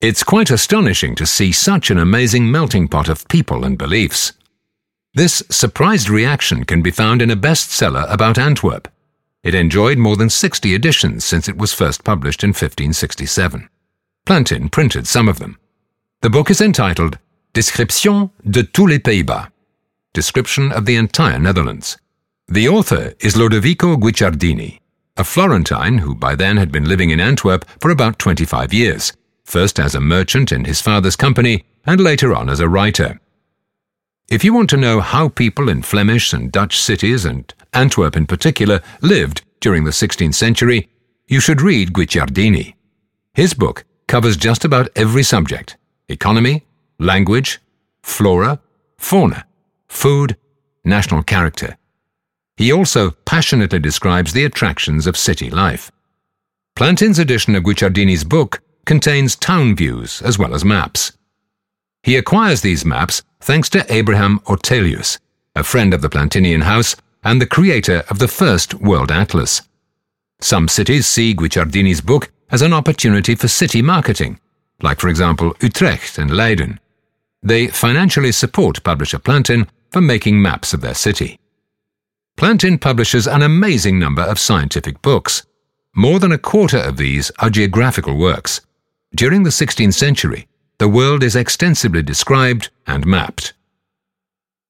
It's quite astonishing to see such an amazing melting pot of people and beliefs. This surprised reaction can be found in a bestseller about Antwerp. It enjoyed more than 60 editions since it was first published in 1567. Plantin printed some of them. The book is entitled Description de tous les Pays-Bas, Description of the entire Netherlands. The author is Lodovico Guicciardini, a Florentine who by then had been living in Antwerp for about 25 years, first as a merchant in his father's company and later on as a writer. If you want to know how people in Flemish and Dutch cities, and Antwerp in particular, lived during the 16th century, you should read Guicciardini. His book covers just about every subject economy, language, flora, fauna, food, national character. He also passionately describes the attractions of city life. Plantin's edition of Guicciardini's book contains town views as well as maps. He acquires these maps thanks to Abraham Ortelius, a friend of the Plantinian house and the creator of the first World Atlas. Some cities see Guicciardini's book as an opportunity for city marketing, like, for example, Utrecht and Leiden. They financially support publisher Plantin for making maps of their city. Plantin publishes an amazing number of scientific books. More than a quarter of these are geographical works. During the 16th century, the world is extensively described and mapped.